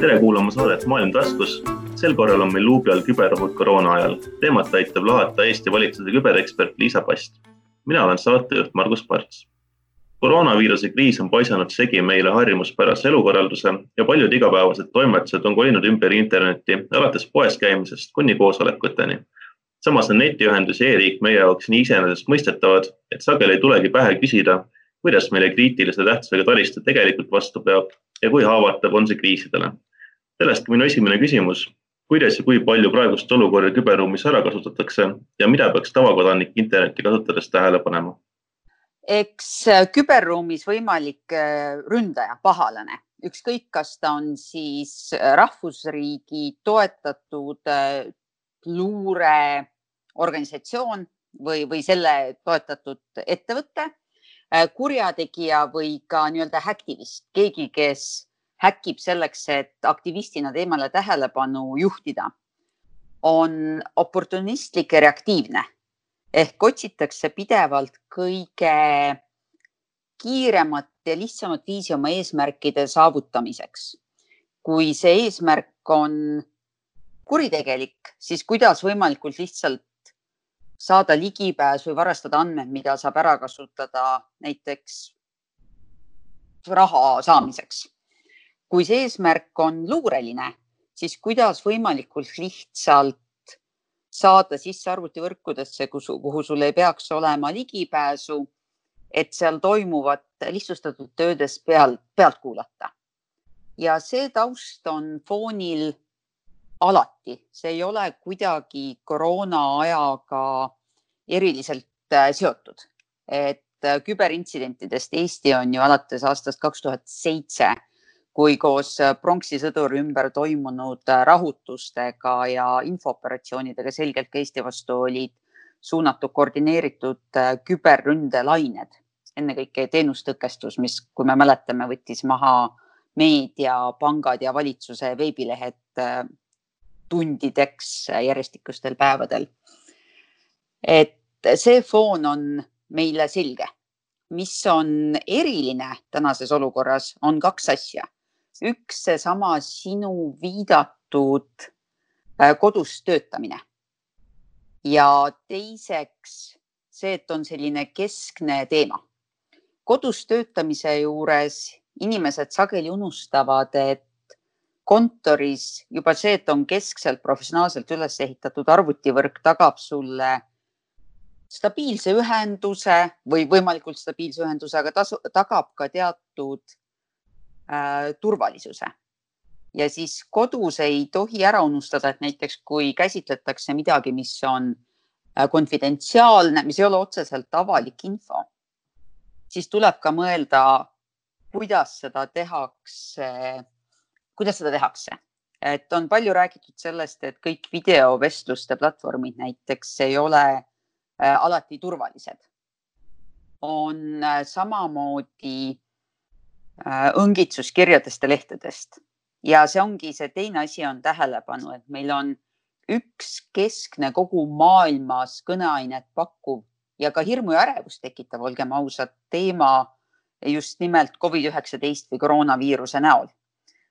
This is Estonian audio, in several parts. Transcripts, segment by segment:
tere kuulama saadet Maailm taskus. sel korral on meil luubi all küberohud koroona ajal. teemat aitab lahata Eesti valitsuse küberekspert Liisa Past. mina olen saatejuht Margus Parts. koroonaviiruse kriis on paisanud segi meile harjumuspärase elukorralduse ja paljud igapäevased toimetused on kolinud ümber internetti, alates poes käimisest kuni koosolekuteni. samas on netiühendus ja e-riik meie jaoks nii iseenesestmõistetavad, et sageli ei tulegi pähe küsida, kuidas meile kriitilise tähtsusega taristu tegelikult vastu peab ja kui haavatav on see kriisidele sellest minu esimene küsimus. kuidas ja kui palju praegust olukorda küberruumis ära kasutatakse ja mida peaks tavakodanik internetti kasutades tähele panema? eks äh, küberruumis võimalik äh, ründaja, pahalane, ükskõik, kas ta on siis äh, rahvusriigi toetatud luureorganisatsioon või, või selle toetatud ettevõte, kurjategija või ka nii-öelda häktivist, keegi, kes häkib selleks, et aktivistina teemale tähelepanu juhtida, on oportunistlik ja reaktiivne ehk otsitakse pidevalt kõige kiiremat ja lihtsamat viisi oma eesmärkide saavutamiseks. kui see eesmärk on kuritegelik, siis kuidas võimalikult lihtsalt saada ligipääsu või varastada andmed, mida saab ära kasutada näiteks raha saamiseks kui see eesmärk on luureline, siis kuidas võimalikult lihtsalt saada sisse arvutivõrkudesse, kuhu sul ei peaks olema ligipääsu, et seal toimuvat lihtsustatud töödes peal, pealt kuulata. ja see taust on foonil alati, see ei ole kuidagi koroona ajaga eriliselt äh, seotud, et äh, küberintsidentidest Eesti on ju alates aastast kaks tuhat seitse kui koos äh, pronksi sõduri ümber toimunud äh, rahutustega ja infooperatsioonidega selgelt ka Eesti vastu olid suunatud koordineeritud äh, küberründelained, ennekõike teenustõkestus, mis, kui me mäletame, võttis maha meedia, pangad ja valitsuse veebilehed tundideks järjestikustel päevadel. et see foon on meile selge. mis on eriline tänases olukorras, on kaks asja üks seesama sinu viidatud äh, kodus töötamine. ja teiseks see, et on selline keskne teema. kodus töötamise juures inimesed sageli unustavad, et kontoris juba see, et on keskselt professionaalselt üles ehitatud arvutivõrk, tagab sulle stabiilse ühenduse või võimalikult stabiilse ühenduse, aga tasu, tagab ka teatud äh, turvalisuse. ja siis kodus ei tohi ära unustada, et näiteks kui käsitletakse midagi, mis on äh, konfidentsiaalne, mis ei ole otseselt avalik info, siis tuleb ka mõelda, kuidas seda tehakse, kuidas seda tehakse et on palju räägitud sellest, et kõik videovestluste platvormid näiteks ei ole äh, alati turvalised. on äh, samamoodi Äh, õngitsuskirjadest ja lehtedest. ja see ongi see teine asi on tähelepanu, et meil on üks keskne kogu maailmas kõneainet pakkuv ja ka hirmu ja ärevust tekitav, olgem ausad, teema just nimelt Covid-19 või koroonaviiruse näol.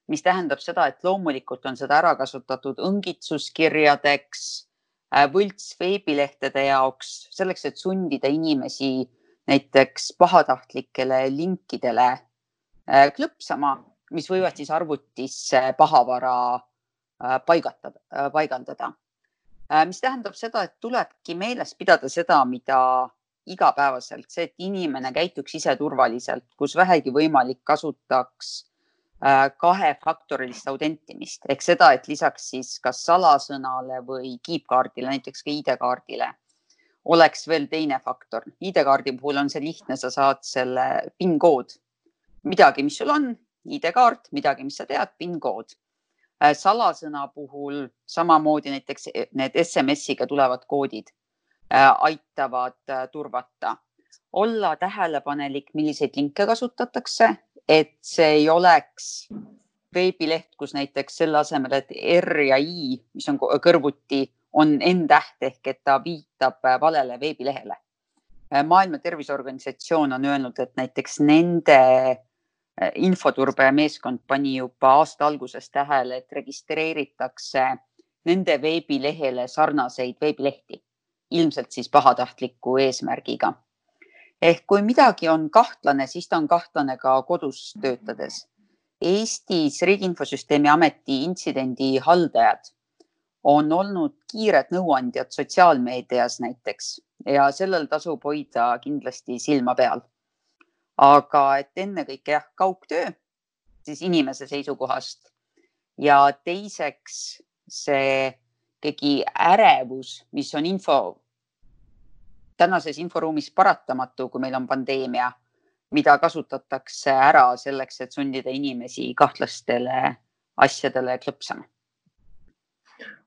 mis tähendab seda, et loomulikult on seda ära kasutatud õngitsuskirjadeks, äh, võlts veebilehtede jaoks, selleks, et sundida inimesi näiteks pahatahtlikele linkidele Äh, klõpsama, mis võivad siis arvutisse pahavara äh, paigatada, äh, paigaldada. mis tähendab seda, et tulebki meeles pidada seda, mida igapäevaselt, see, et inimene käituks ise turvaliselt, kus vähegi võimalik, kasutaks kahefaktorilist autentimist ehk seda, et lisaks siis kas salasõnale või kiipkaardile, näiteks ka ID-kaardile, oleks veel teine faktor. ID-kaardi puhul on see lihtne, sa saad selle PIN kood midagi, mis sul on, ID-kaart, midagi, mis sa tead, PIN kood. Äh, salasõna puhul samamoodi näiteks e, need SMS-iga tulevad koodid äh, aitavad äh, turvata. olla tähelepanelik, milliseid linke kasutatakse, et see ei oleks veebileht, kus näiteks selle asemel, et R ja I, mis on kõrvuti, on N-täht ehk et ta viitab valele veebilehele. maailma Terviseorganisatsioon on öelnud, et näiteks nende infoturbemeeskond pani juba aasta alguses tähele, et registreeritakse nende veebilehele sarnaseid veebilehti, ilmselt siis pahatahtliku eesmärgiga. ehk kui midagi on kahtlane, siis ta on kahtlane ka kodus töötades. Eestis Riigi Infosüsteemi Ameti intsidendi haldajad on olnud kiired nõuandjad sotsiaalmeedias näiteks ja sellel tasub hoida kindlasti silma peal. Aga et ennekõike jah, kaugtöö siis inimese seisukohast ja teiseks see ikkagi ärevus, mis on info, tänases inforuumis paratamatu, kui meil on pandeemia, mida kasutatakse ära selleks, et sundida inimesi kahtlastele asjadele klõpsama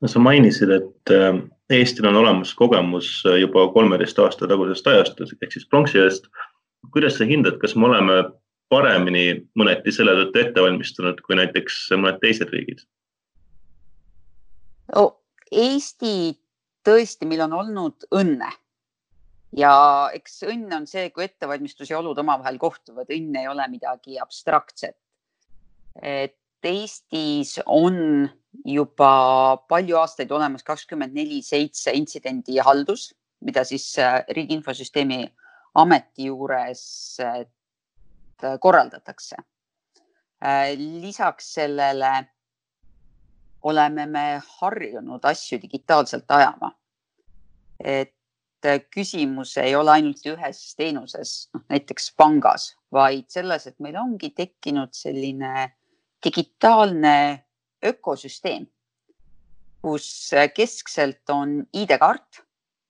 no sa mainisid, et äh, Eestil on olemas kogemus äh, juba kolmeteist aasta tagusest ajast ehk siis pronksiööst. Kuidas sa hindad, kas me oleme paremini mõneti selle tõttu ette valmistunud kui näiteks mõned teised riigid no,? Eesti tõesti, meil on olnud õnne ja eks õnn on see, kui ettevalmistus ja olud omavahel kohtuvad, õnn ei ole midagi abstraktset. et Eestis on juba palju aastaid olemas kakskümmend neli seitse intsidendihaldus, mida siis äh, Riigi Infosüsteemi Ameti juures äh, korraldatakse. Äh, lisaks sellele oleme me harjunud asju digitaalselt ajama. et küsimus ei ole ainult ühes teenuses, noh näiteks pangas, vaid selles, et meil ongi tekkinud selline digitaalne ökosüsteem, kus keskselt on ID-kaart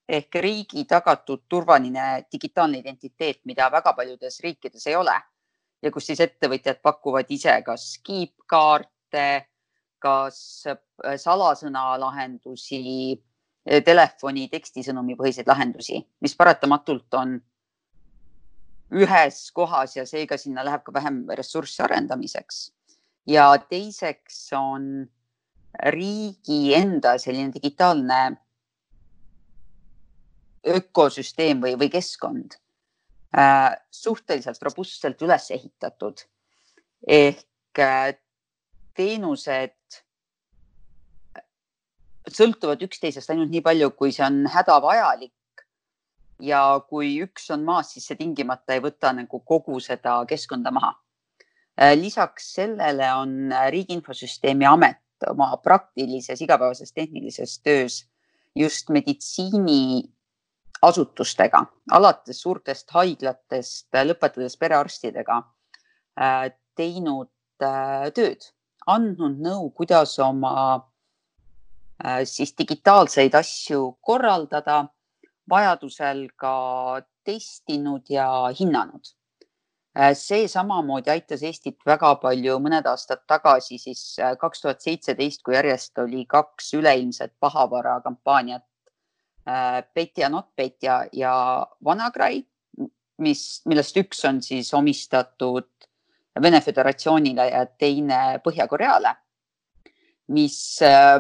ehk riigi tagatud turvaline digitaalne identiteet, mida väga paljudes riikides ei ole ja kus siis ettevõtjad pakuvad ise kas kiipkaarte, kas salasõna lahendusi, telefoni tekstisõnumi põhiseid lahendusi, mis paratamatult on ühes kohas ja seega sinna läheb ka vähem ressurssi arendamiseks. Ja teiseks on riigi enda selline digitaalne ökosüsteem või, või keskkond äh, suhteliselt robustselt üles ehitatud. ehk äh, teenused sõltuvad üksteisest ainult nii palju, kui see on hädavajalik. ja kui üks on maas, siis see tingimata ei võta nagu kogu seda keskkonda maha Äh, lisaks sellele on äh, Riigi Infosüsteemi Amet oma praktilises igapäevases tehnilises töös just meditsiiniasutustega, alates suurtest haiglatest, lõpetades perearstidega, äh, teinud tööd, andnud nõu, kuidas oma siis digitaalseid asju korraldada, vajadusel ka testinud ja hinnanud Äh, see samamoodi aitas Eestit väga palju mõned aastad tagasi, siis äh, kaks tuhat seitseteist, kui järjest oli kaks üleilmset pahavara kampaaniat. Äh, Petja, Not Petja ja Vanagrai, mis, millest üks on siis omistatud Vene Föderatsioonile ja teine Põhja-Koreale, mis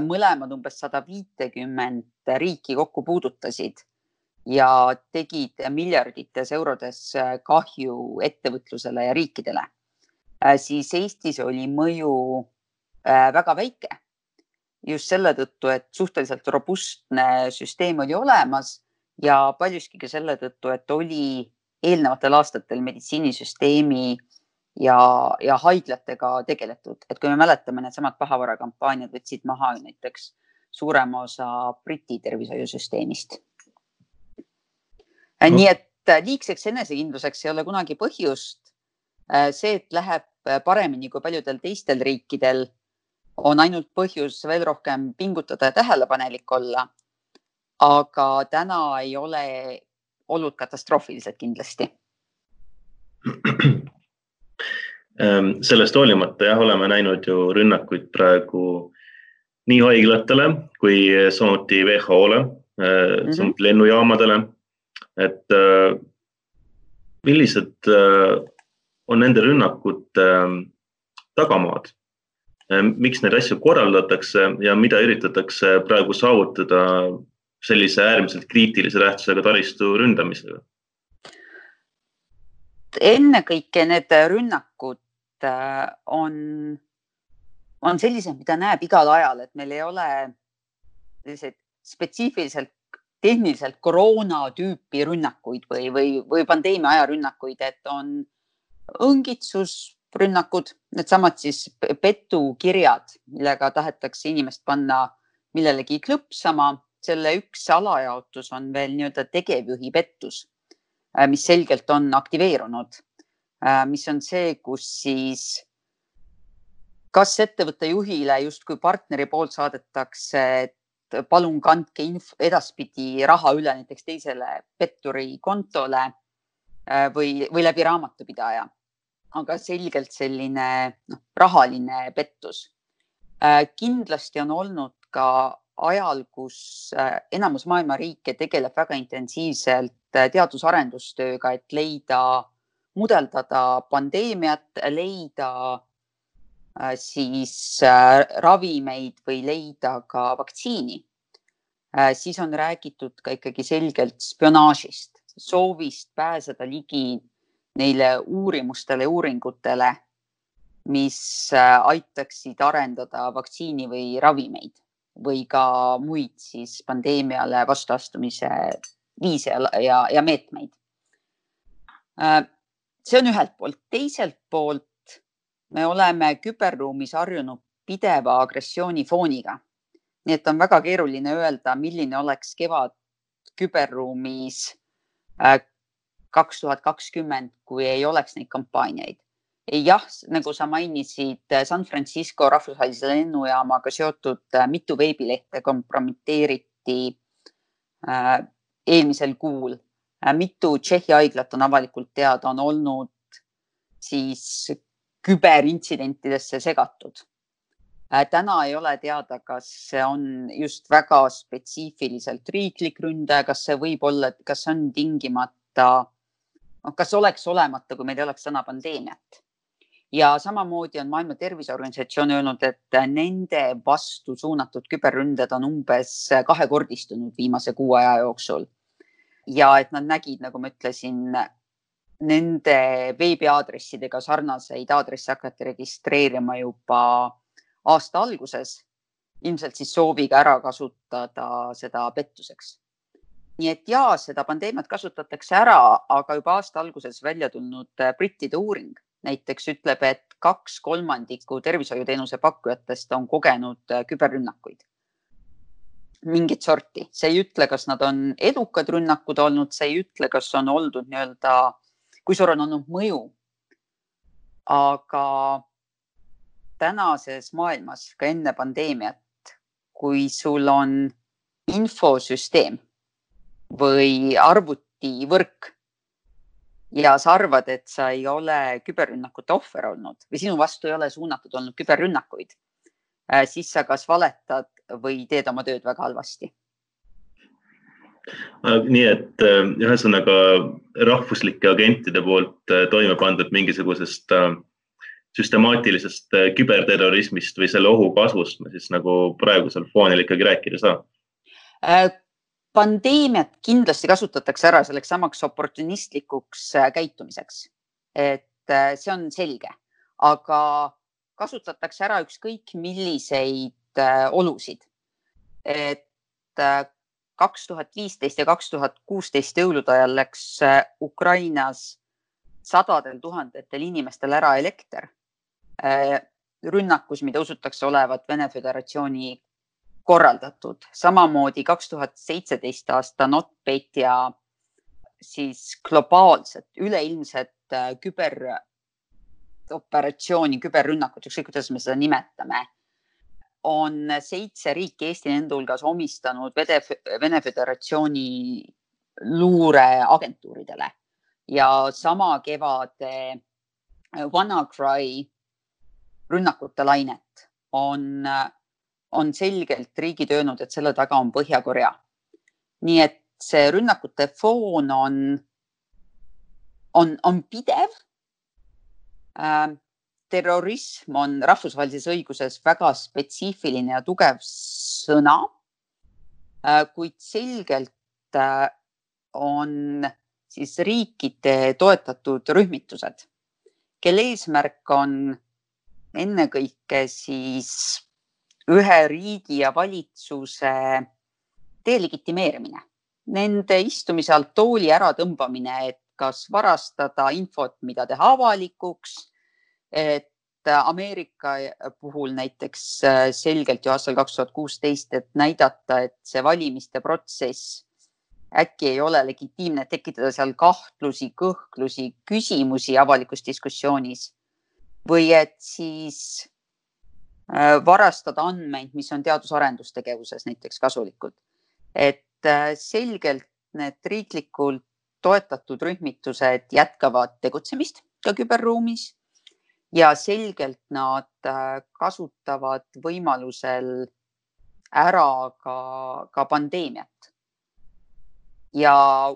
mõlemad umbes sada viitekümmet riiki kokku puudutasid ja tegid miljardites eurodes äh, kahju ettevõtlusele ja riikidele, äh, siis Eestis oli mõju äh, väga väike. Just selle tõttu, et suhteliselt robustne süsteem oli olemas ja paljuski ka selle tõttu, et oli eelnevatel aastatel meditsiinisüsteemi ja, ja haiglatega tegeletud, et kui me mäletame, needsamad pahavarakampaaniad võtsid maha näiteks suurema osa Briti tervishoiusüsteemist Äh, nii et äh, liigseks enesekindluseks ei ole kunagi põhjust. Äh, see, et läheb paremini kui paljudel teistel riikidel, on ainult põhjus veel rohkem pingutada ja tähelepanelik olla. aga täna ei ole olud katastroofilised kindlasti. Ähm, sellest hoolimata jah, oleme näinud ju rünnakuid praegu nii haiglatele kui samuti WHO-le mm, -hmm. samuti lennujaamadele et äh, millised on nende rünnakute tagamaad? Äh, miks neid asju korraldatakse ja mida üritatakse praegu saavutada sellise äärmiselt kriitilise tähtsusega taristu ründamisega? ennekõike need rünnakud on, on sellised, mida näeb igal ajal, et meil ei ole selliseid spetsiifiliselt tehniliselt koroona tüüpi rünnakuid või, või, või pandeemia aja rünnakuid, et on õngitsusrünnakud, needsamad siis petukirjad, millega tahetakse inimest panna millelegi klõpsama. selle üks alajaotus on veel nii-öelda tegevjuhi pettus, äh, mis selgelt on aktiveerunud, äh, mis on see, kus siis kas ettevõtte juhile justkui partneri poolt saadetakse, et palun kandke inf, edaspidi raha üle näiteks teisele petturi kontole äh, või, või läbi raamatupidaja. Aga selgelt selline noh, rahaline pettus. Äh, kindlasti on olnud ka ajal, kus äh, enamus maailma riike tegeleb väga intensiivselt teadus-arendustööga, et leida, mudeldada pandeemiat, leida Äh, siis äh, ravimeid või leida ka vaktsiini, äh, siis on räägitud ka ikkagi selgelt spionaažist, soovist pääseda ligi neile uurimustele, uuringutele, mis aitaksid arendada vaktsiini või ravimeid või ka muid siis pandeemiale vastuastumise viise ja, ja meetmeid. see on ühelt poolt, teiselt poolt me oleme küberruumis harjunud pideva agressiooni fooniga. nii et on väga keeruline öelda, milline oleks kevad küberruumis äh, kaks tuhat kakskümmend, kui ei oleks neid kampaaniaid. jah, nagu sa mainisid, San Francisco rahvusvahelise lennujaamaga seotud äh, mitu veebilehte kompromiteeriti äh, eelmisel kuul. mitu Tšehhi haiglat on avalikult teada, on olnud siis küberintsidentidesse segatud. Täna ei ole teada, kas see on just väga spetsiifiliselt riiklik ründaja, kas see võib olla, kas see on tingimata, kas oleks olemata, kui meil ei oleks täna pandeemiat. ja samamoodi on Maailma Terviseorganisatsioon öelnud, et nende vastu suunatud küberründed on umbes kahekordistunud viimase kuu aja jooksul. ja et nad nägid, nagu ma ütlesin, nende veebiaadressidega sarnaseid aadresse hakati registreerima juba aasta alguses, ilmselt siis sooviga ära kasutada seda pettuseks. Nii et ja seda pandeemiat kasutatakse ära, aga juba aasta alguses välja tulnud brittide uuring näiteks ütleb, et kaks kolmandikku tervishoiuteenuse pakkujatest on kogenud küberrünnakuid mingit sorti, see ei ütle, kas nad on edukad rünnakud olnud, see ei ütle, kas on oldud nii-öelda kui suur on olnud mõju. aga tänases maailmas ka enne pandeemiat, kui sul on infosüsteem või arvutivõrk ja sa arvad, et sa ei ole küberrünnakute ohver olnud või sinu vastu ei ole suunatud olnud küberrünnakuid, äh, siis sa kas valetad või teed oma tööd väga halvasti nii et äh, ühesõnaga rahvuslike agentide poolt äh, toime pandud mingisugusest äh, süstemaatilisest küberterrorismist või selle ohu kasvust me siis nagu praegusel foonil ikkagi rääkida saa? Pandeemiat kindlasti kasutatakse ära selleks samaks oportunistlikuks käitumiseks. et see on selge, aga kasutatakse ära ükskõik milliseid olusid. et kaks tuhat viisteist ja kaks tuhat kuusteist jõulude ajal läks äh, Ukrainas sadadel tuhandetel inimestel ära elekter äh, rünnakus, mida usutakse olevat Vene Föderatsiooni korraldatud. samamoodi kaks tuhat seitseteist aasta NotPetya siis globaalset üleilmset äh, küberoperatsiooni, küberrünnakut, ükskõik kuidas me seda nimetame on seitse riiki, Eesti nende hulgas, omistanud Vede, Vene Föderatsiooni luureagentuuridele ja sama kevade WannaCry rünnakute lainet on, on selgelt riigid öelnud, et selle taga on Põhja-Korea. nii et see rünnakute foon on, on, on pidev äh, terrorism on rahvusvahelises õiguses väga spetsiifiline ja tugev sõna, äh, kuid selgelt äh, on siis riikide toetatud rühmitused kelle eesmärk on ennekõike siis ühe riigi ja valitsuse delegitimeerimine, nende istumise alt tooli äratõmbamine, et kas varastada infot, mida teha avalikuks, et Ameerika puhul näiteks selgelt ju aastal kaks tuhat kuusteist, et näidata, et see valimiste protsess äkki ei ole legitiimne, tekitada seal kahtlusi, kõhklusi, küsimusi avalikus diskussioonis. Või et siis äh, varastada andmeid, mis on teadus-arendustegevuses näiteks kasulikud. et äh, selgelt need riiklikult toetatud rühmitused jätkavad tegutsemist ka küberruumis ja selgelt nad äh, kasutavad võimalusel ära ka, ka pandeemiat ja,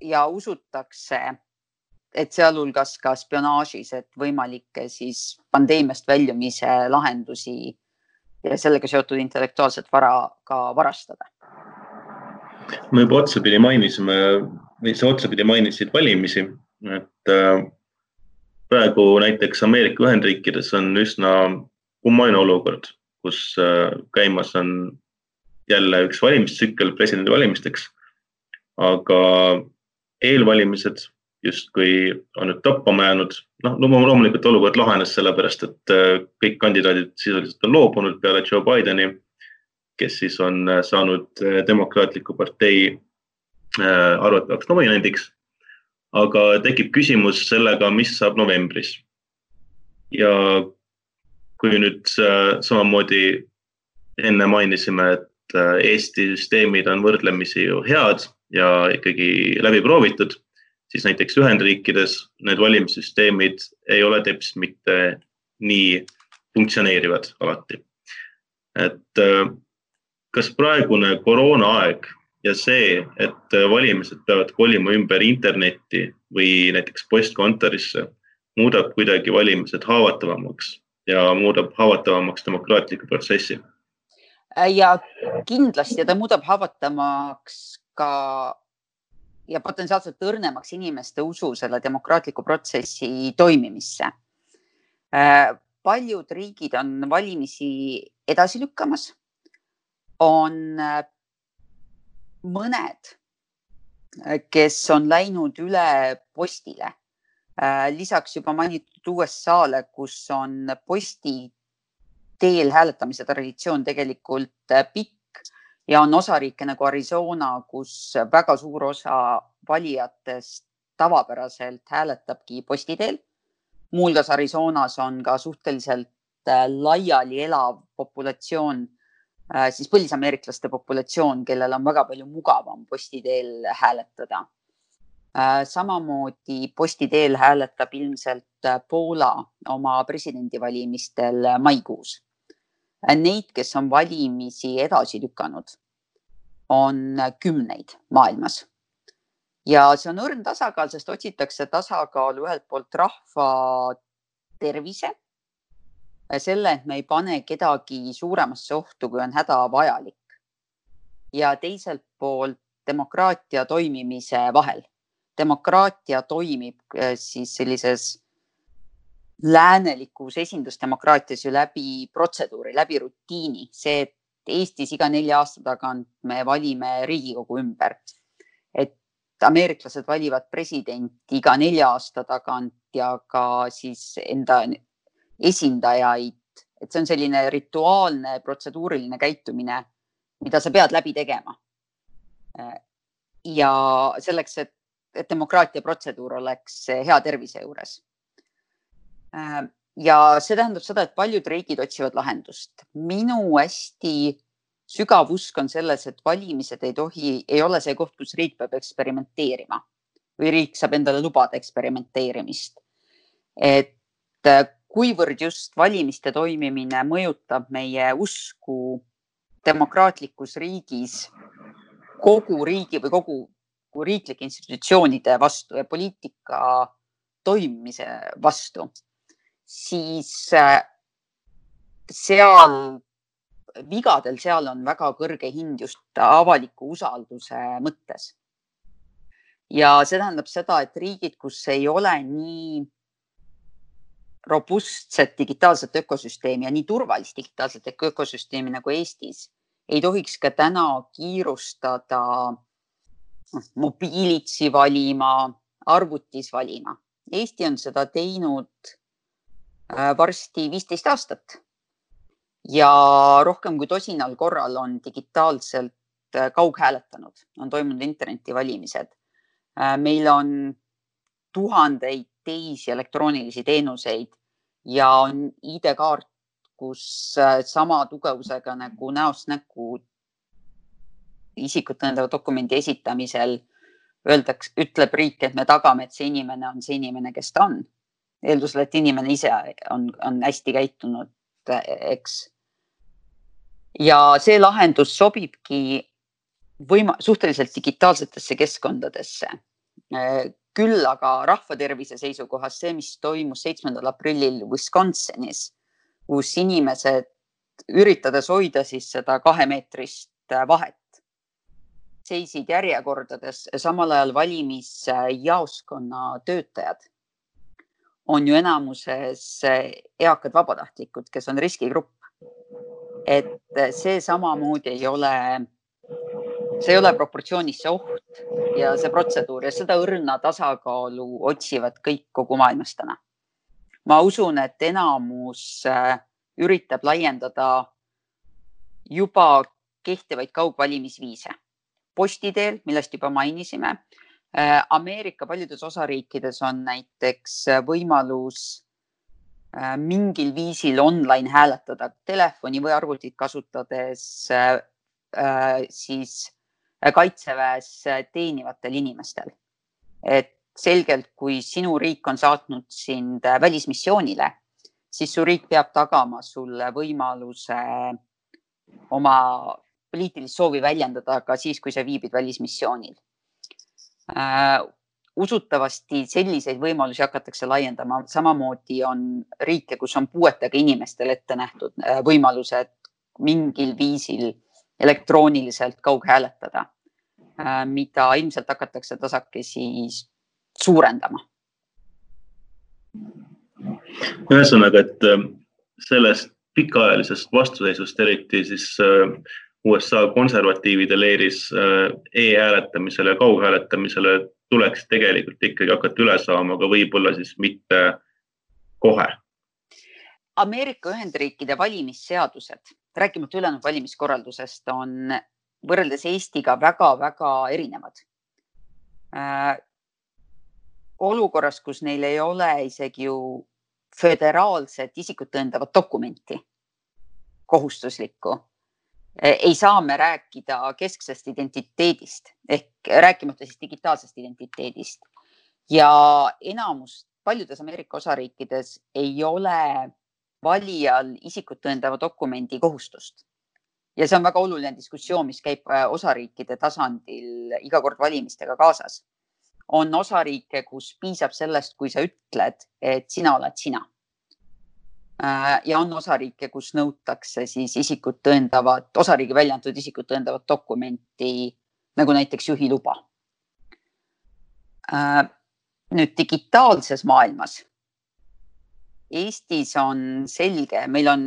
ja usutakse, et sealhulgas ka spionaažis, et võimalikke siis pandeemiast väljumise lahendusi ja sellega seotud intellektuaalset vara ka varastada. me juba otsapidi mainisime või sa otsapidi mainisid valimisi, et äh, praegu näiteks Ameerika Ühendriikides on üsna kummaline olukord, kus äh, käimas on jälle üks valimistsükkel presidendivalimisteks aga eelvalimised justkui on nüüd toppama jäänud. noh, loomulikult olukord lahenes sellepärast, et äh, kõik kandidaadid sisuliselt on loobunud peale Joe Bideni, kes siis on äh, saanud äh, Demokraatliku partei arvatavaks nominendiks. aga tekib küsimus sellega, mis saab novembris. ja kui nüüd samamoodi enne mainisime, et Eesti süsteemid on võrdlemisi ju head ja ikkagi läbi proovitud, siis näiteks Ühendriikides need valimissüsteemid ei ole teps mitte nii funktsioneerivad alati. et äh, kas praegune koroonaaeg ja see, et valimised peavad kolima ümber internetti või näiteks postkontorisse, muudab kuidagi valimised haavatavamaks ja muudab haavatavamaks demokraatliku protsessi. ja kindlasti ta muudab haavatavamaks ka ja potentsiaalselt õrnemaks inimeste usu selle demokraatliku protsessi toimimisse. Äh, paljud riigid on valimisi edasi lükkamas. on äh, mõned, äh, kes on läinud üle postile. lisaks juba mainitud USA-le, kus on posti teel hääletamise traditsioon tegelikult pikk ja on osariike nagu Arizona, kus väga suur osa valijatest tavapäraselt hääletabki posti teel. muuhulgas Arizonas on ka suhteliselt äh, laiali elav populatsioon, äh, siis põlisameeriklaste populatsioon, kellel on väga palju mugavam posti teel hääletada. Äh, samamoodi posti teel hääletab ilmselt Poola oma presidendivalimistel maikuus Neid, kes on valimisi edasi lükanud, on kümneid maailmas. ja see on õrn tasakaal, sest otsitakse tasakaalu ühelt poolt rahva tervise, selle, et me ei pane kedagi suuremasse ohtu, kui on hädavajalik. ja teiselt poolt demokraatia toimimise vahel. demokraatia toimib eh, siis sellises läänelikus esindusdemokraatias ju läbi protseduuri, läbi rutiini, see, et Eestis iga nelja aasta tagant me valime Riigikogu ümber. et ameeriklased valivad presidenti iga nelja aasta tagant ja ka siis enda esindajaid, et see on selline rituaalne protseduuriline käitumine, mida sa pead läbi tegema. ja selleks, et, et demokraatia protseduur oleks hea tervise juures ja see tähendab seda, et paljud riigid otsivad lahendust. minu hästi sügav usk on selles, et valimised ei tohi, ei ole see koht, kus riik peab eksperimenteerima või riik saab endale lubada eksperimenteerimist. et äh, kuivõrd just valimiste toimimine mõjutab meie usku demokraatlikus riigis kogu riigi või kogu riiklike institutsioonide vastu ja poliitika toimimise vastu siis äh, seal, vigadel seal on väga kõrge hind just avaliku usalduse mõttes. ja see tähendab seda, et riigid, kus ei ole nii robustset digitaalset ökosüsteemi ja nii turvalist digitaalset ökosüsteemi nagu Eestis, ei tohiks ka täna kiirustada noh, mobiilitsi valima, arvutis valima. Eesti on seda teinud varsti viisteist aastat ja rohkem kui tosinal korral on digitaalselt äh, kaughääletanud, on toimunud internetivalimised. Äh, meil on tuhandeid teisi elektroonilisi teenuseid ja on ID-kaart, kus sama tugevusega nagu näost näkku isikut tõendava dokumendi esitamisel öeldakse, ütleb riik, et me tagame, et see inimene on see inimene, kes ta on. Eeldusel, et inimene ise on, on hästi käitunud, eks. ja see lahendus sobibki võima-, suhteliselt digitaalsetesse keskkondadesse. küll aga rahvatervise seisukohast see, mis toimus seitsmendal aprillil Wisconsinis, kus inimesed üritades hoida siis seda kahemeetrist vahet, seisid järjekordades, samal ajal valimisjaoskonna töötajad on ju enamuses eakad vabatahtlikud, kes on riskigrupp. et see samamoodi ei ole, see ei ole proportsioonis see oht ja see protseduur ja seda õrna tasakaalu otsivad kõik kogu maailmas täna. ma usun, et enamus üritab laiendada juba kehtivaid kaugvalimisviise posti teel, millest juba mainisime. Äh, Ameerika paljudes osariikides on näiteks äh, võimalus äh, mingil viisil online hääletada telefoni või arvutit kasutades siis kaitseväes teenivatel inimestel. et selgelt, kui sinu riik on saatnud sind välismissioonile, siis su riik peab tagama sulle võimaluse oma poliitilist soovi väljendada ka siis, kui sa viibid välismissioonil. Usutavasti selliseid võimalusi hakatakse laiendama, samamoodi on riike, kus on puuetega inimestele ette nähtud äh, võimalused mingil viisil elektrooniliselt kaughääletada äh,, mida ilmselt hakatakse tasakesi suurendama. ühesõnaga, et äh, sellest pikaajalisest vastuseisust eriti siis äh, USA konservatiivide leeris äh, e-hääletamisele ja kaughääletamisele tuleks tegelikult ikkagi hakata üle saama, aga võib-olla siis mitte kohe. Ameerika Ühendriikide valimisseadused, rääkimata ülejäänud valimiskorraldusest, on võrreldes Eestiga väga-väga erinevad äh,. olukorras, kus neil ei ole isegi ju föderaalset isikut tõendavat dokumenti, kohustuslikku ei saa me rääkida kesksest identiteedist ehk rääkimata siis digitaalsest identiteedist. ja enamus, paljudes Ameerika osariikides ei ole valijal isikut tõendava dokumendi kohustust. ja see on väga oluline diskussioon, mis käib äh, osariikide tasandil iga kord valimistega kaasas. on osariike, kus piisab sellest, kui sa ütled, et sina oled sina ja on osariike, kus nõutakse siis isikut tõendavat, osariigi välja antud isikut tõendavat dokumenti nagu näiteks juhiluba. Äh, nüüd digitaalses maailmas. Eestis on selge, meil on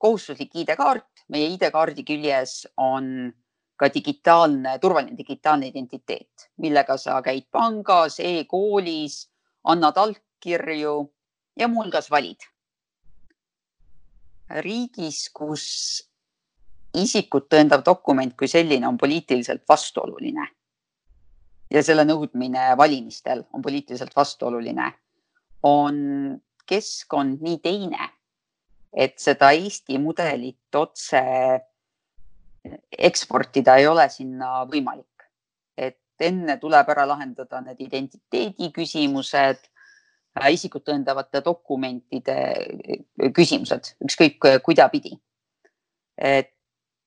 kohustuslik ID-kaart, meie ID-kaardi küljes on ka digitaalne, turvaline digitaalne identiteet, millega sa käid pangas e, e-koolis, annad allkirju ja muuhulgas valid riigis, kus isikut tõendav dokument kui selline on poliitiliselt vastuoluline ja selle nõudmine valimistel on poliitiliselt vastuoluline, on keskkond nii teine, et seda Eesti mudelit otse eksportida ei ole sinna võimalik. et enne tuleb ära lahendada need identiteedi küsimused isikut tõendavate dokumentide äh, küsimused, ükskõik äh, kuidapidi. et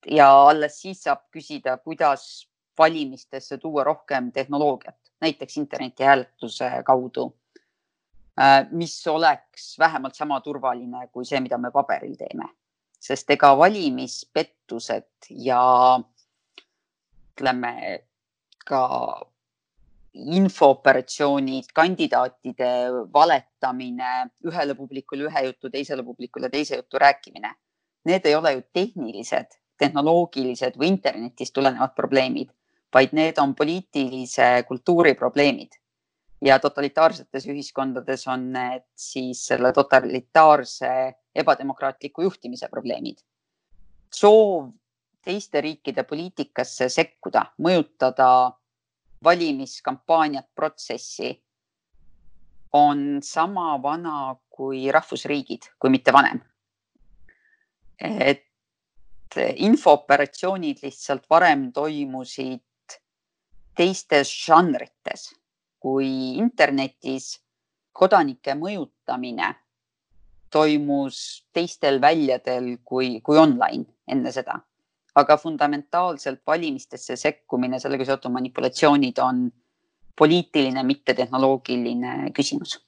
ja alles siis saab küsida, kuidas valimistesse tuua rohkem tehnoloogiat, näiteks internetihääletuse kaudu, mis oleks vähemalt sama turvaline kui see, mida me paberil teeme, sest ega valimispettused ja ütleme ka infooperatsioonid, kandidaatide valetamine, ühele publikule ühe jutu, teisele publikule teise jutu rääkimine. Need ei ole ju tehnilised, tehnoloogilised või internetist tulenevad probleemid, vaid need on poliitilise kultuuri probleemid. ja totalitaarsetes ühiskondades on need siis selle totalitaarse ebademokraatliku juhtimise probleemid. soov teiste riikide poliitikasse sekkuda, mõjutada valimiskampaaniat, protsessi on sama vana kui rahvusriigid, kui mitte vanem. et infooperatsioonid lihtsalt varem toimusid teistes žanrites kui internetis. kodanike mõjutamine toimus teistel väljadel kui, kui online enne seda aga fundamentaalselt valimistesse sekkumine, sellega seotud manipulatsioonid on poliitiline, mitte tehnoloogiline küsimus.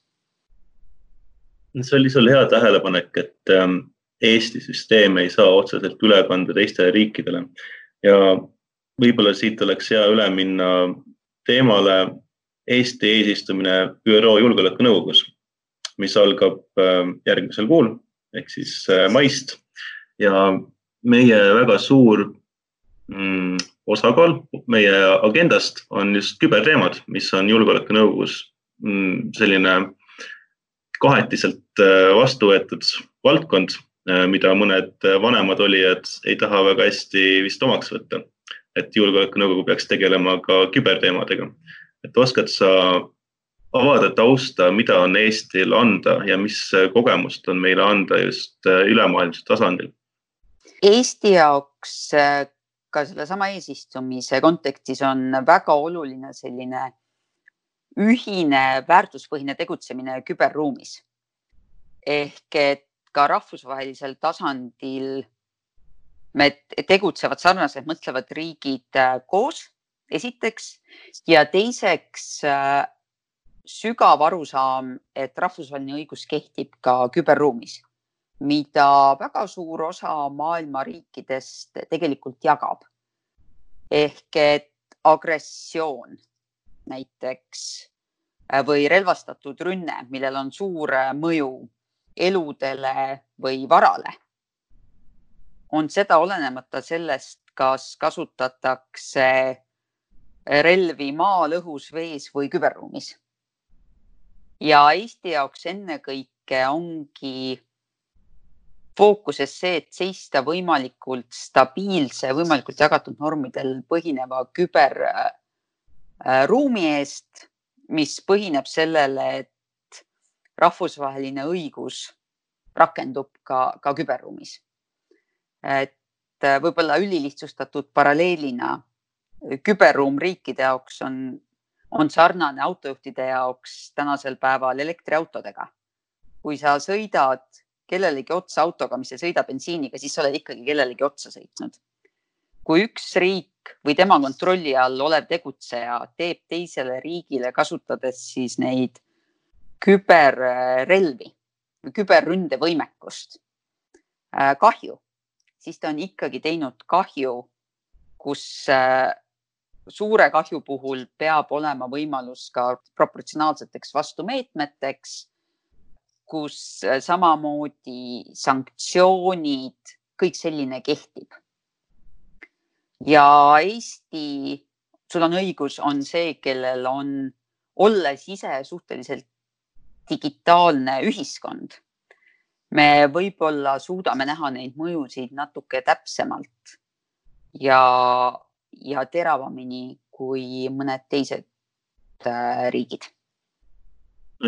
see oli sul hea tähelepanek, et ähm, Eesti süsteem ei saa otseselt üle kanda teistele riikidele ja võib-olla siit oleks hea üle minna teemale Eesti eesistumine ÜRO Julgeolekunõukogus, mis algab ähm, järgmisel kuul ehk siis äh, maist ja meie väga suur mm, osakaal meie agendast on just küberteemad, mis on Julgeolekunõukogus mm, selline kahetiselt äh, vastu võetud valdkond, äh, mida mõned vanemad olijad ei taha väga hästi vist omaks võtta. et Julgeolekunõukogu peaks tegelema ka küberteemadega. et oskad sa avada tausta, mida on Eestil anda ja mis kogemust on meile anda just äh, ülemaailmsel tasandil? Eesti jaoks äh, ka sellesama eesistumise kontekstis on väga oluline selline ühine väärtuspõhine tegutsemine küberruumis. ehk et ka rahvusvahelisel tasandil me tegutsevad sarnaselt mõtlevad riigid äh, koos, esiteks ja teiseks äh, sügav arusaam, et rahvusvaheline õigus kehtib ka küberruumis mida väga suur osa maailma riikidest tegelikult jagab. ehk et agressioon näiteks äh, või relvastatud rünne, millel on suur äh, mõju eludele või varale, on seda olenemata sellest, kas kasutatakse relvi maal, õhus, vees või küberruumis. ja Eesti jaoks ennekõike ongi fookuses see, et seista võimalikult stabiilse, võimalikult jagatud normidel põhineva küberruumi äh, eest, mis põhineb sellele, et rahvusvaheline õigus rakendub ka, ka küberruumis. et äh, võib-olla ülilihtsustatud paralleelina küberruum riikide jaoks on, on sarnane autojuhtide jaoks tänasel päeval elektriautodega. kui sa sõidad kellelegi otsa autoga, mis ei sõida bensiiniga, siis sa oled ikkagi kellelegi otsa sõitnud. kui üks riik või tema kontrolli all olev tegutseja teeb teisele riigile, kasutades siis neid küberrelvi, küberründevõimekust äh, kahju, siis ta on ikkagi teinud kahju, kus äh, suure kahju puhul peab olema võimalus ka proportsionaalseteks vastumeetmeteks kus äh, samamoodi sanktsioonid, kõik selline kehtib. ja Eesti, sul on õigus, on see, kellel on, olles ise suhteliselt digitaalne ühiskond, me võib-olla suudame näha neid mõjusid natuke täpsemalt ja, ja teravamini kui mõned teised äh, riigid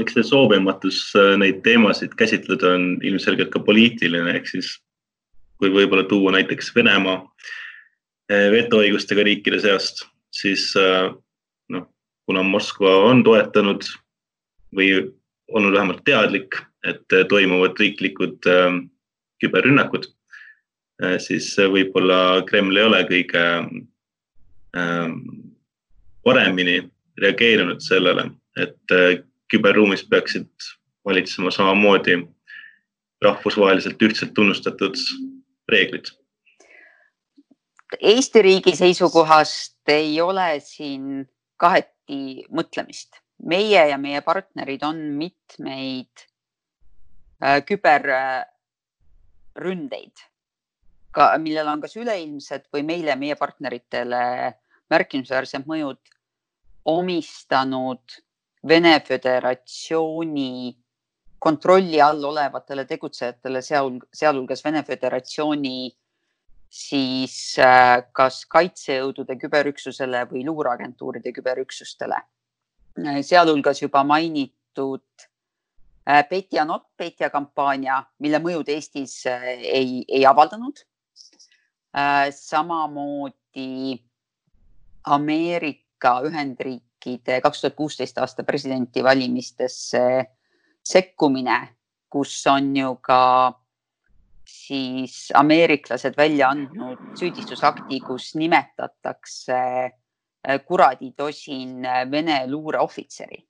eks see soovimatus äh, neid teemasid käsitleda on ilmselgelt ka poliitiline, ehk siis kui võib-olla tuua näiteks Venemaa äh, vetoõigustega riikide seast, siis äh, noh, kuna Moskva on toetanud või olnud vähemalt teadlik, et toimuvad riiklikud küberrünnakud, siis võib-olla Kreml ei ole kõige paremini reageerinud sellele, et küberruumis peaksid valitsema samamoodi rahvusvaheliselt ühtselt tunnustatud reeglid. Eesti riigi seisukohast ei ole siin kahet lahti mõtlemist. meie ja meie partnerid on mitmeid äh, küberründeid, millel on kas üleilmsed või meile, meie partneritele märkimisväärsed mõjud omistanud Vene Föderatsiooni kontrolli all olevatele tegutsejatele, sealhulgas Vene Föderatsiooni siis äh, kas kaitsejõudude küberüksusele või luureagentuuride küberüksustele. Äh, sealhulgas juba mainitud äh, Petya not Petya kampaania, mille mõjud Eestis ei, ei avaldanud. samamoodi Ameerika Ühendriikide kaks tuhat kuusteist aasta presidendivalimistesse sekkumine, kus on ju ka siis ameeriklased välja andnud süüdistusakti, kus nimetatakse äh, kuradi tosin äh, Vene luureohvitseri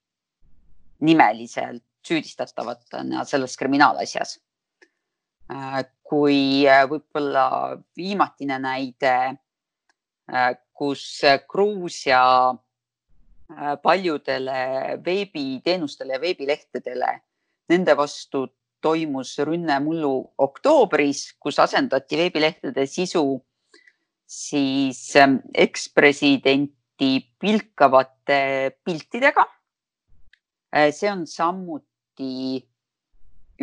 nimeliselt süüdistatavatena selles kriminaalasjas. Kui võib-olla viimatine näide, kus Gruusia paljudele veebiteenustele ja veebilehtedele, nende vastu toimus rünne mullu oktoobris, kus asendati veebilehtede sisu siis ähm, ekspresidenti pilkavate piltidega. Äh, see on samuti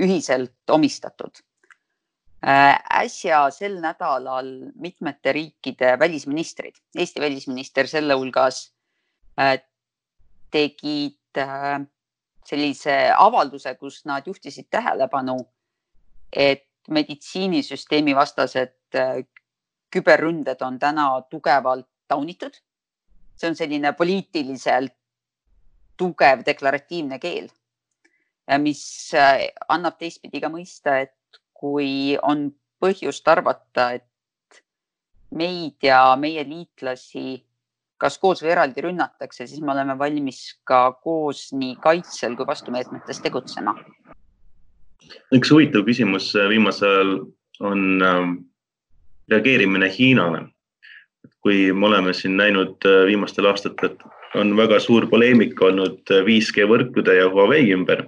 ühiselt omistatud. Äh, äsja sel nädalal mitmete riikide välisministrid, Eesti välisminister selle hulgas, äh, tegid sellise avalduse, kus nad juhtisid tähelepanu, et meditsiinisüsteemi vastased äh, küberründed on täna tugevalt taunitud. see on selline poliitiliselt tugev deklaratiivne keel, mis äh, annab teistpidi ka mõista, et kui on põhjust arvata, et meid ja meie liitlasi kas koos või eraldi rünnatakse, siis me oleme valmis ka koos nii kaitsel kui vastumeetmetes tegutsema. üks huvitav küsimus äh, viimasel ajal on äh, reageerimine Hiinale. kui me oleme siin näinud äh, viimastel aastatel, on väga suur poleemika olnud 5G äh, võrkude ja Huawei ümber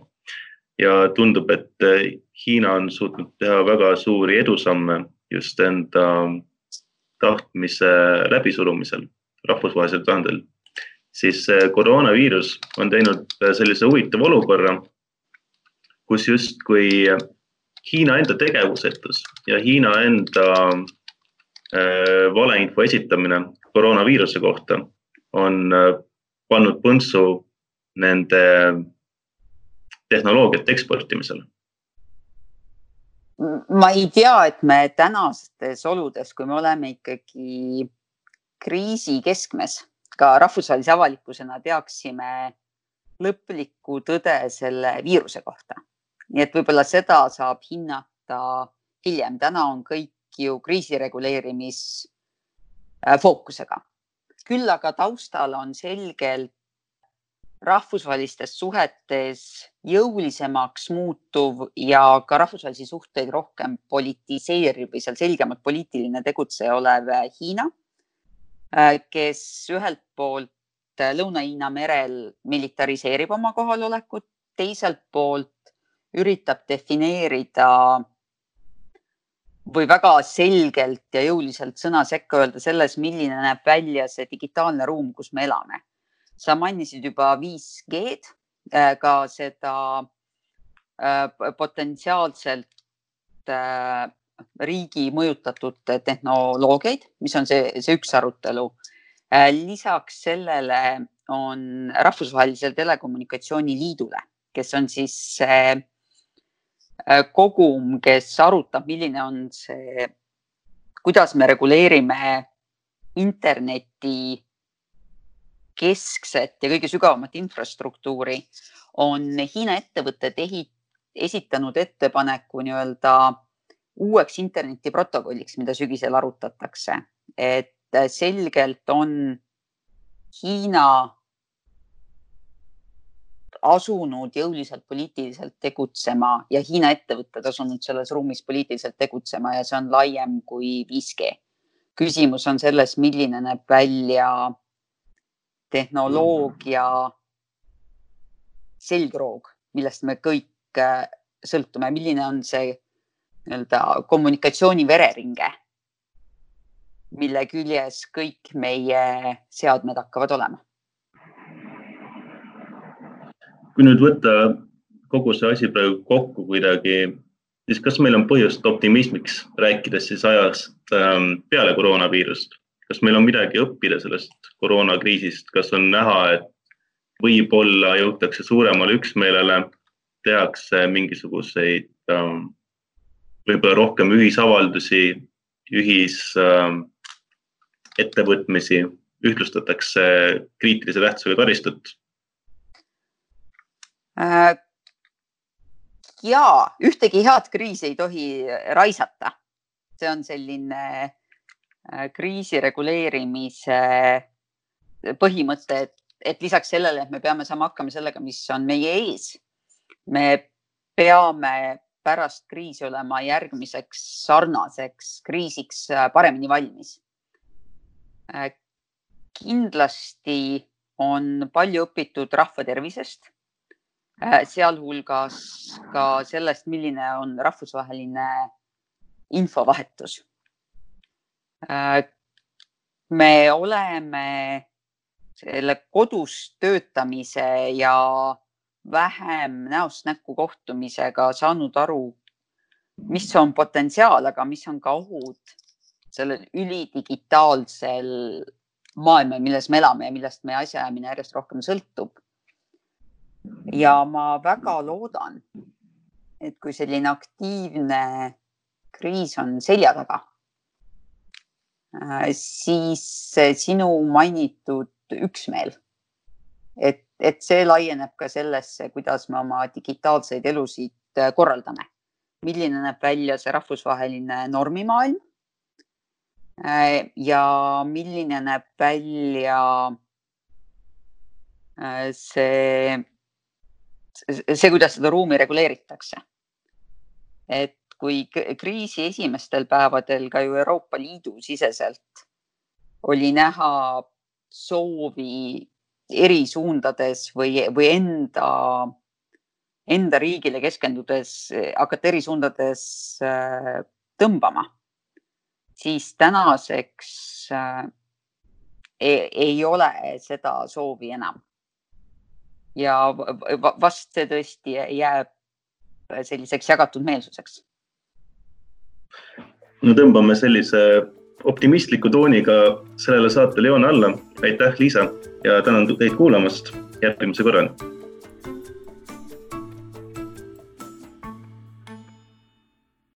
ja tundub, et Hiina on suutnud teha väga suuri edusamme just enda tahtmise läbisurumisel rahvusvahelisel tasandil, siis koroonaviirus on teinud sellise huvitava olukorra, kus justkui Hiina enda tegevusetus ja Hiina enda äh, valeinfo esitamine koroonaviiruse kohta on pannud põntsu nende tehnoloogiate eksportimisele. Ma ei tea, et me tänastes oludes, kui me oleme ikkagi kriisi keskmes ka rahvusvahelise avalikkusena teaksime lõplikku tõde selle viiruse kohta. nii et võib-olla seda saab hinnata hiljem. täna on kõik ju kriisireguleerimisfookusega. küll aga taustal on selgelt rahvusvahelistes suhetes jõulisemaks muutuv ja ka rahvusvahelisi suhteid rohkem politiseeriv või seal selgemalt poliitiline tegutseja olev Hiina kes ühelt poolt äh, Lõuna-Hiina merel militariseerib oma kohalolekut, teiselt poolt üritab defineerida või väga selgelt ja jõuliselt sõna sekka öelda selles, milline näeb välja see digitaalne ruum, kus me elame. sa mainisid juba 5G-d, äh, ka seda potentsiaalselt riigi mõjutatud tehnoloogiaid, mis on see, see üks arutelu. Äh, lisaks sellele on Rahvusvahelisele Telekommunikatsiooni Liidule, kes on siis see äh, kogum, kes arutab, milline on see, kuidas me reguleerime interneti keskset ja kõige sügavamat infrastruktuuri, on Hiina ettevõtted esitanud ettepaneku nii-öelda uueks internetiprotokolliks, mida sügisel arutatakse, et selgelt on Hiina asunud jõuliselt poliitiliselt tegutsema ja Hiina ettevõtted asunud selles ruumis poliitiliselt tegutsema ja see on laiem kui 5G. küsimus on selles, milline näeb välja tehnoloogia selgroog, millest me kõik äh, sõltume, milline on see nii-öelda kommunikatsiooni vereringe, mille küljes kõik meie seadmed hakkavad olema. kui nüüd võtta kogu see asi praegu kokku kuidagi, siis kas meil on põhjust optimismiks, rääkides siis ajast ähm, peale koroonaviirust? kas meil on midagi õppida sellest koroonakriisist, kas on näha, et võib-olla jõutakse suuremale üksmeelele, tehakse mingisuguseid ähm, võib-olla rohkem ühisavaldusi, ühisettevõtmisi, ähm, ühtlustatakse kriitilise tähtsusega taristut äh,? ja ühtegi head kriisi ei tohi raisata. see on selline Äh, kriisi reguleerimise põhimõte, et, et lisaks sellele, et me peame saama hakkama sellega, mis on meie ees, me peame pärast kriisi olema järgmiseks sarnaseks kriisiks äh, paremini valmis. Äh, kindlasti on palju õpitud rahva tervisest, sealhulgas ka sellest, milline on rahvusvaheline infovahetus Äh, me oleme selle kodus töötamise ja vähem näost näkku kohtumisega saanud aru, mis on potentsiaal, aga mis on ka ohud sellel ülidigitaalsel maailmal, milles me elame ja millest meie asjaajamine järjest rohkem sõltub. ja ma väga loodan, et kui selline aktiivne kriis on selja taga Äh, siis sinu mainitud üksmeel, et, et see laieneb ka sellesse, kuidas me oma digitaalseid elusid äh, korraldame. milline näeb välja see rahvusvaheline normimaailm äh, ja milline näeb välja see, see, kuidas seda ruumi reguleeritakse. et kui kriisi esimestel päevadel ka ju Euroopa Liidu siseselt oli näha soovi eri suundades või, või enda, enda riigile keskendudes hakata eri suundades äh, tõmbama, siis tänaseks ei, ei ole seda soovi enam. ja vast see tõesti jääb selliseks jagatud meelsuseks no tõmbame sellise optimistliku tooniga sellele saatele joone alla. aitäh, Liisa ja tänan teid kuulamast. järgmise korrani